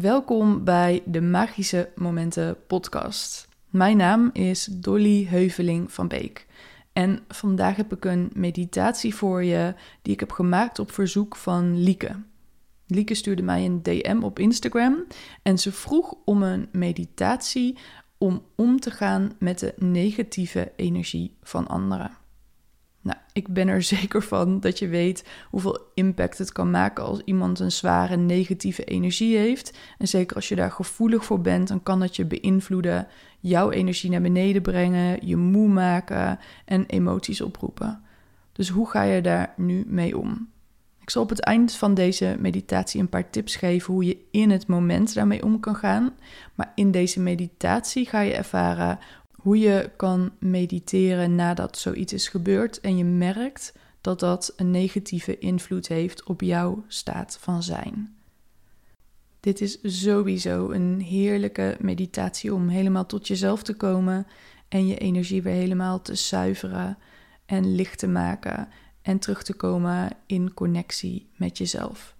Welkom bij de Magische Momenten podcast. Mijn naam is Dolly Heuveling van Beek. En vandaag heb ik een meditatie voor je die ik heb gemaakt op verzoek van Lieke. Lieke stuurde mij een DM op Instagram en ze vroeg om een meditatie om om te gaan met de negatieve energie van anderen. Nou, ik ben er zeker van dat je weet hoeveel impact het kan maken als iemand een zware negatieve energie heeft. En zeker als je daar gevoelig voor bent, dan kan dat je beïnvloeden, jouw energie naar beneden brengen, je moe maken en emoties oproepen. Dus hoe ga je daar nu mee om? Ik zal op het eind van deze meditatie een paar tips geven hoe je in het moment daarmee om kan gaan. Maar in deze meditatie ga je ervaren hoe je kan mediteren nadat zoiets is gebeurd en je merkt dat dat een negatieve invloed heeft op jouw staat van zijn. Dit is sowieso een heerlijke meditatie om helemaal tot jezelf te komen en je energie weer helemaal te zuiveren en licht te maken en terug te komen in connectie met jezelf.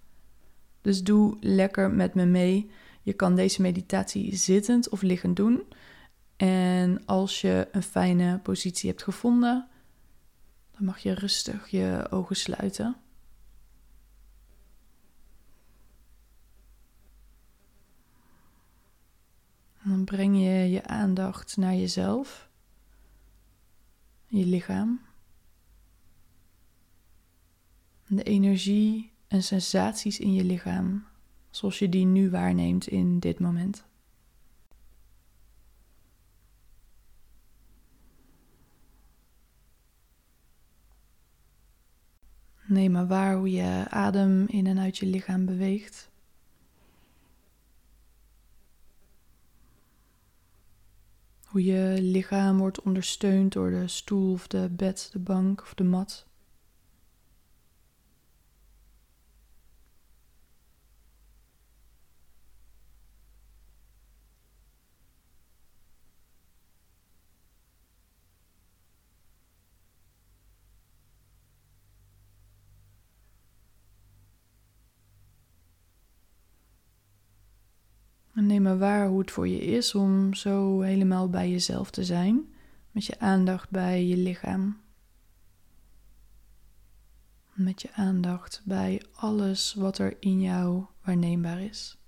Dus doe lekker met me mee. Je kan deze meditatie zittend of liggend doen. En als je een fijne positie hebt gevonden, dan mag je rustig je ogen sluiten. En dan breng je je aandacht naar jezelf, je lichaam. De energie en sensaties in je lichaam, zoals je die nu waarneemt in dit moment. Maar waar hoe je adem in en uit je lichaam beweegt. Hoe je lichaam wordt ondersteund door de stoel of de bed, de bank of de mat. En neem maar waar hoe het voor je is om zo helemaal bij jezelf te zijn, met je aandacht bij je lichaam. Met je aandacht bij alles wat er in jou waarneembaar is.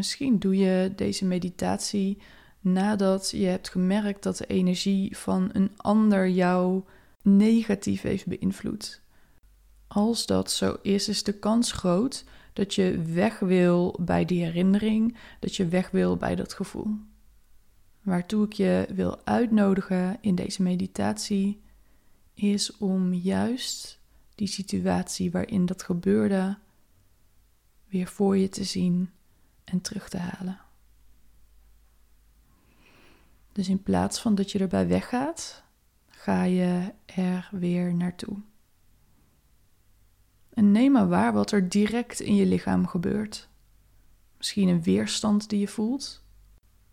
Misschien doe je deze meditatie nadat je hebt gemerkt dat de energie van een ander jou negatief heeft beïnvloed. Als dat zo is, is de kans groot dat je weg wil bij die herinnering, dat je weg wil bij dat gevoel. Waartoe ik je wil uitnodigen in deze meditatie is om juist die situatie waarin dat gebeurde weer voor je te zien en terug te halen. Dus in plaats van dat je erbij weggaat, ga je er weer naartoe. En neem maar waar wat er direct in je lichaam gebeurt. Misschien een weerstand die je voelt.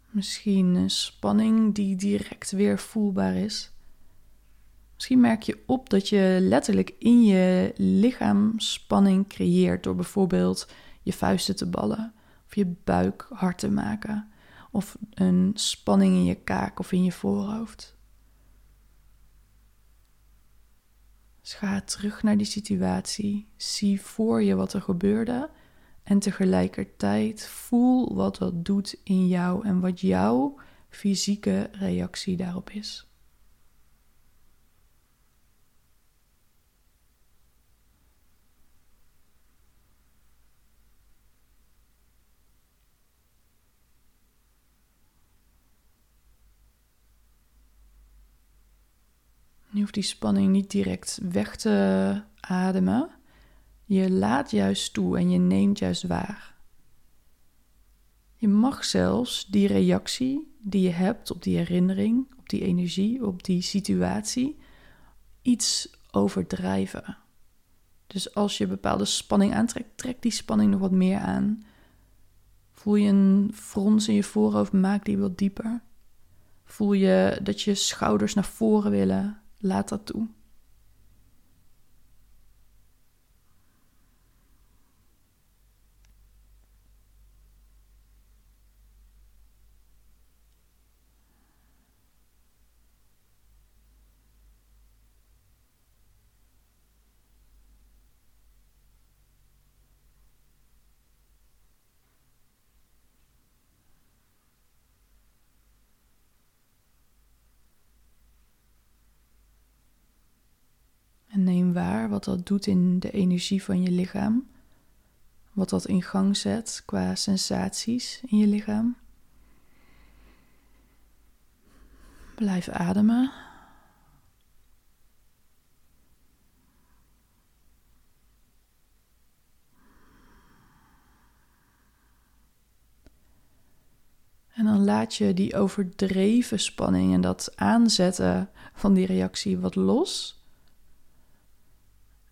Misschien een spanning die direct weer voelbaar is. Misschien merk je op dat je letterlijk in je lichaam spanning creëert door bijvoorbeeld je vuisten te ballen of je buik hard te maken. Of een spanning in je kaak of in je voorhoofd. Dus ga terug naar die situatie. Zie voor je wat er gebeurde. En tegelijkertijd voel wat dat doet in jou en wat jouw fysieke reactie daarop is. Je hoeft die spanning niet direct weg te ademen. Je laat juist toe en je neemt juist waar. Je mag zelfs die reactie die je hebt op die herinnering, op die energie, op die situatie, iets overdrijven. Dus als je bepaalde spanning aantrekt, trek die spanning nog wat meer aan. Voel je een frons in je voorhoofd, maak die wat dieper. Voel je dat je schouders naar voren willen, laat dat toe. En neem waar wat dat doet in de energie van je lichaam. Wat dat in gang zet qua sensaties in je lichaam. Blijf ademen. En dan laat je die overdreven spanning en dat aanzetten van die reactie wat los.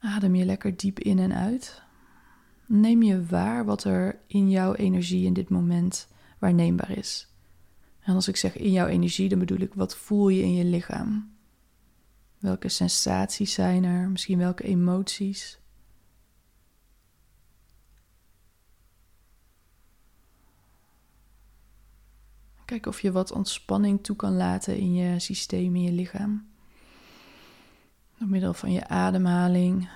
Adem je lekker diep in en uit. Neem je waar wat er in jouw energie in dit moment waarneembaar is. En als ik zeg in jouw energie, dan bedoel ik wat voel je in je lichaam? Welke sensaties zijn er? Misschien welke emoties? Kijk of je wat ontspanning toe kan laten in je systeem, in je lichaam. Door middel van je ademhaling.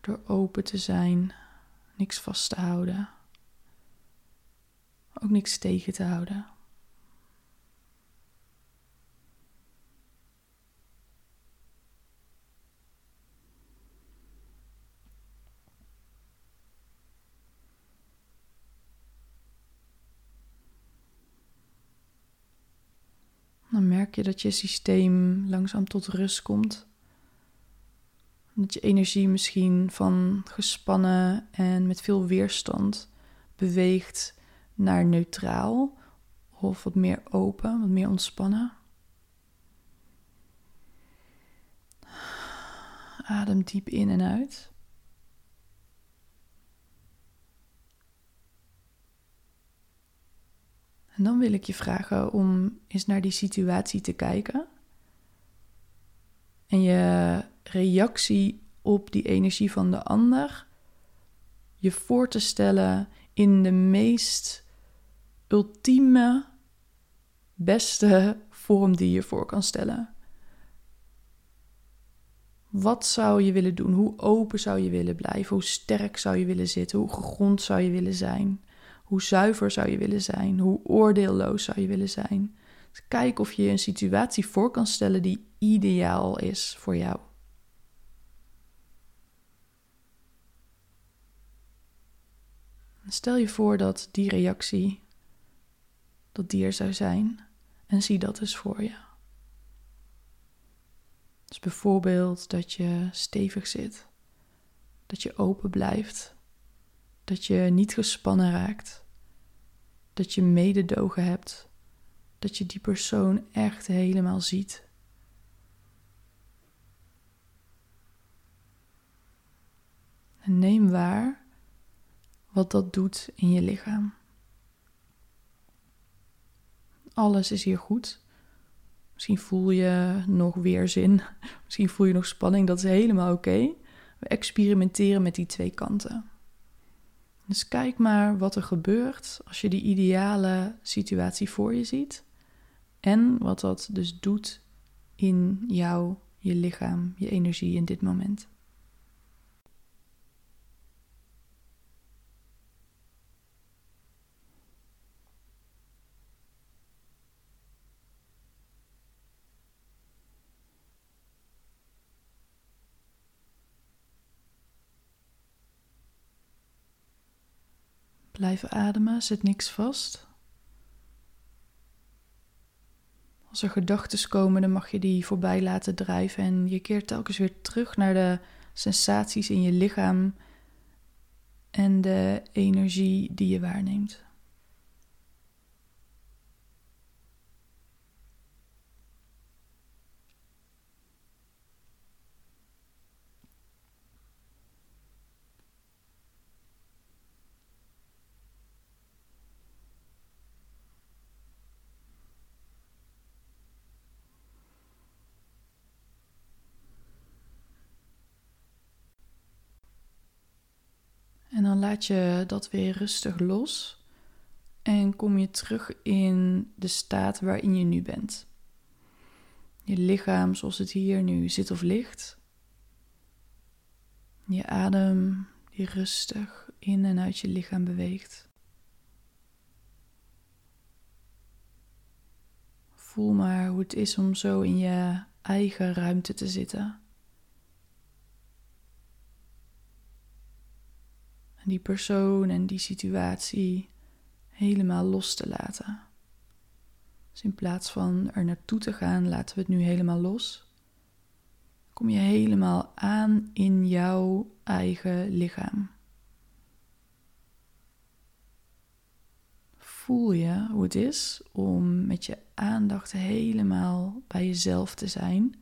Door open te zijn, niks vast te houden. Ook niks tegen te houden. Dan merk dat je systeem langzaam tot rust komt. Dat je energie misschien van gespannen en met veel weerstand beweegt naar neutraal of wat meer open, wat meer ontspannen. Adem diep in en uit. En dan wil ik je vragen om eens naar die situatie te kijken. En je reactie op die energie van de ander je voor te stellen in de meest ultieme, beste vorm die je voor kan stellen. Wat zou je willen doen? Hoe open zou je willen blijven? Hoe sterk zou je willen zitten? Hoe gegrond zou je willen zijn? Hoe zuiver zou je willen zijn? Hoe oordeelloos zou je willen zijn? Dus kijk of je een situatie voor kan stellen die ideaal is voor jou. Stel je voor dat die reactie, dat die er zou zijn en zie dat eens voor je. Dus bijvoorbeeld dat je stevig zit, dat je open blijft, dat je niet gespannen raakt, dat je mededogen hebt, dat je die persoon echt helemaal ziet. En neem waar wat dat doet in je lichaam. Alles is hier goed. Misschien voel je nog weerzin, misschien voel je nog spanning, dat is helemaal oké. We experimenteren met die twee kanten. Dus kijk maar wat er gebeurt als je die ideale situatie voor je ziet. En wat dat dus doet in jou, je lichaam, je energie in dit moment. Blijf ademen, zet niks vast. Als er gedachten komen, dan mag je die voorbij laten drijven en je keert telkens weer terug naar de sensaties in je lichaam en de energie die je waarneemt. Laat je dat weer rustig los en kom je terug in de staat waarin je nu bent. Je lichaam zoals het hier nu zit of ligt. Je adem die rustig in en uit je lichaam beweegt. Voel maar hoe het is om zo in je eigen ruimte te zitten. Die persoon en die situatie helemaal los te laten. Dus in plaats van er naartoe te gaan, laten we het nu helemaal los. Kom je helemaal aan in jouw eigen lichaam. Voel je hoe het is om met je aandacht helemaal bij jezelf te zijn?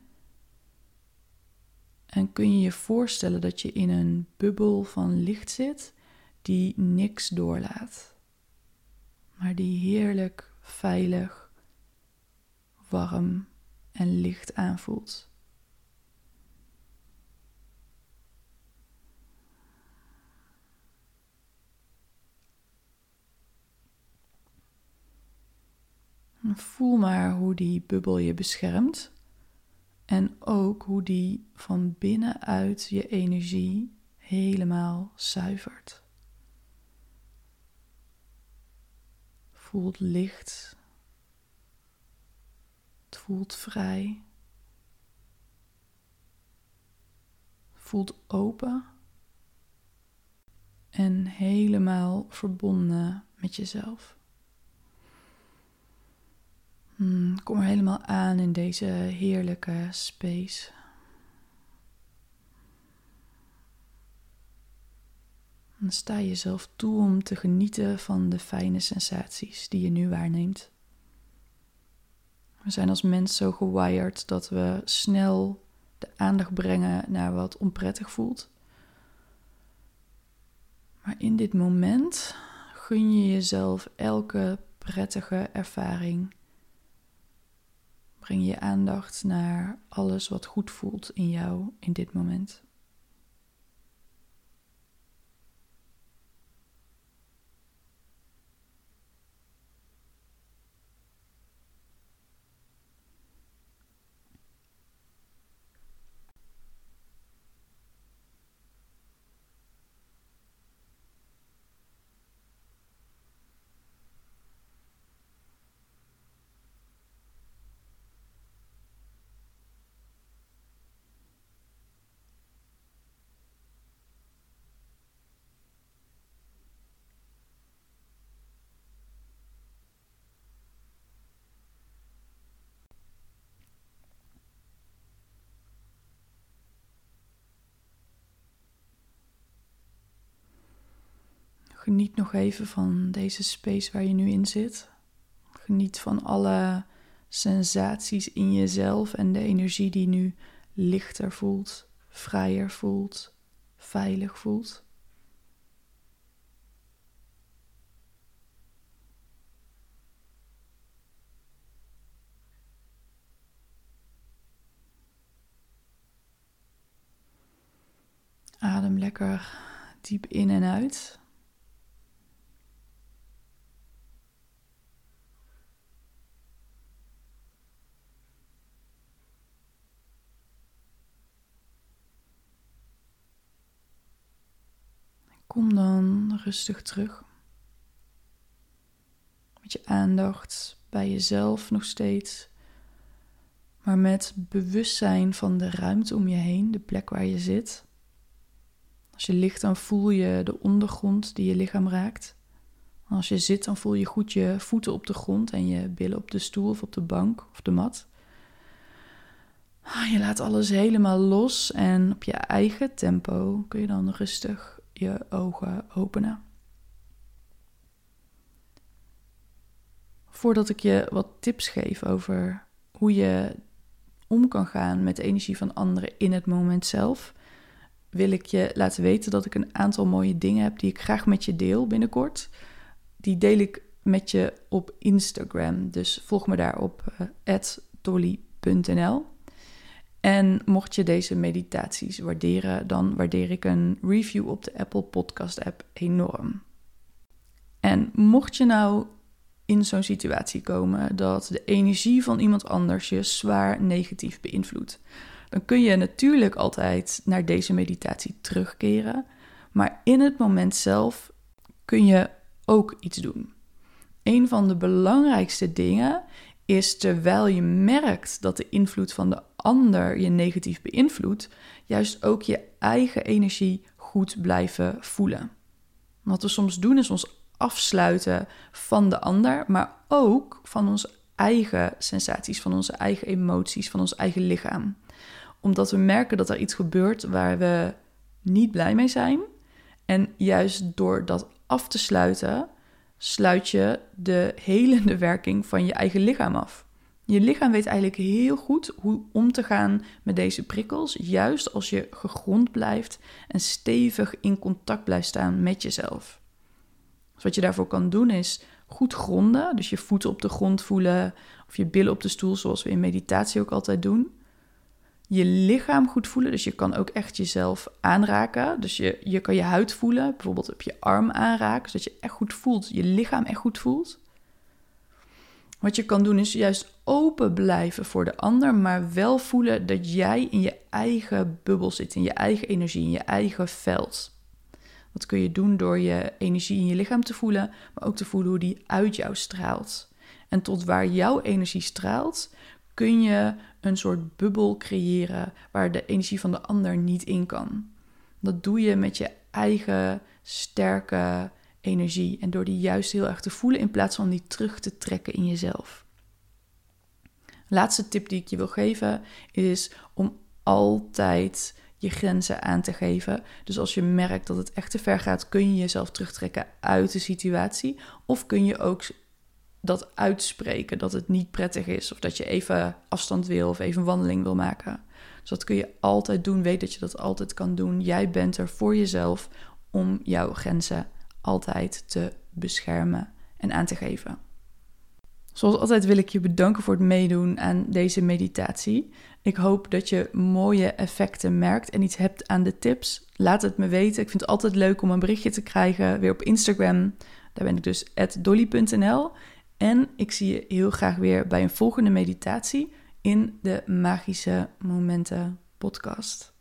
En kun je je voorstellen dat je in een bubbel van licht zit die niks doorlaat, maar die heerlijk, veilig, warm en licht aanvoelt? Voel maar hoe die bubbel je beschermt. En ook hoe die van binnenuit je energie helemaal zuivert. Voelt licht. Het voelt vrij. Voelt open. En helemaal verbonden met jezelf. Hmm, kom er helemaal aan in deze heerlijke space. Dan sta je jezelf toe om te genieten van de fijne sensaties die je nu waarneemt. We zijn als mens zo gewired dat we snel de aandacht brengen naar wat onprettig voelt. Maar in dit moment gun je jezelf elke prettige ervaring Breng je aandacht naar alles wat goed voelt in jou in dit moment. Geniet nog even van deze space waar je nu in zit. Geniet van alle sensaties in jezelf en de energie die nu lichter voelt, vrijer voelt, veilig voelt. Adem lekker diep in en uit. Kom dan rustig terug. Met je aandacht bij jezelf nog steeds. Maar met bewustzijn van de ruimte om je heen, de plek waar je zit. Als je ligt, dan voel je de ondergrond die je lichaam raakt. Als je zit, dan voel je goed je voeten op de grond en je billen op de stoel of op de bank of de mat. Ah, je laat alles helemaal los en op je eigen tempo kun je dan rustig je ogen openen. Voordat ik je wat tips geef over hoe je om kan gaan met de energie van anderen in het moment zelf, wil ik je laten weten dat ik een aantal mooie dingen heb die ik graag met je deel binnenkort. Die deel ik met je op Instagram. Dus volg me daar op uh, En mocht je deze meditaties waarderen, dan waardeer ik een review op de Apple Podcast app enorm. En mocht je nou in zo'n situatie komen dat de energie van iemand anders je zwaar negatief beïnvloedt, dan kun je natuurlijk altijd naar deze meditatie terugkeren. Maar in het moment zelf kun je ook iets doen. Een van de belangrijkste dingen is terwijl je merkt dat de invloed van de ander je negatief beïnvloedt, juist ook je eigen energie goed blijven voelen. Wat we soms doen is ons afsluiten van de ander, maar ook van onze eigen sensaties, van onze eigen emoties, van ons eigen lichaam. Omdat we merken dat er iets gebeurt waar we niet blij mee zijn. En juist door dat af te sluiten, sluit je de helende werking van je eigen lichaam af. Je lichaam weet eigenlijk heel goed hoe om te gaan met deze prikkels, juist als je gegrond blijft en stevig in contact blijft staan met jezelf. Dus wat je daarvoor kan doen is goed gronden, dus je voeten op de grond voelen of je billen op de stoel, zoals we in meditatie ook altijd doen. Je lichaam goed voelen, dus je kan ook echt jezelf aanraken. Dus je, je kan je huid voelen, bijvoorbeeld op je arm aanraken, zodat je echt goed voelt, je lichaam echt goed voelt. Wat je kan doen is juist open blijven voor de ander, maar wel voelen dat jij in je eigen bubbel zit, in je eigen energie, in je eigen veld. Dat kun je doen door je energie in je lichaam te voelen, maar ook te voelen hoe die uit jou straalt. En tot waar jouw energie straalt, kun je een soort bubbel creëren waar de energie van de ander niet in kan. Dat doe je met je eigen sterke energie en door die juist heel erg te voelen in plaats van die terug te trekken in jezelf. Laatste tip die ik je wil geven is om altijd je grenzen aan te geven. Dus als je merkt dat het echt te ver gaat, kun je jezelf terugtrekken uit de situatie. Of kun je ook dat uitspreken dat het niet prettig is. Of dat je even afstand wil of even wandeling wil maken. Dus dat kun je altijd doen. Weet dat je dat altijd kan doen. Jij bent er voor jezelf om jouw grenzen altijd te beschermen en aan te geven. Zoals altijd wil ik je bedanken voor het meedoen aan deze meditatie. Ik hoop dat je mooie effecten merkt en iets hebt aan de tips. Laat het me weten. Ik vind het altijd leuk om een berichtje te krijgen, weer op Instagram. Daar ben ik dus dolly.nl. En ik zie je heel graag weer bij een volgende meditatie in de Magische Momenten podcast.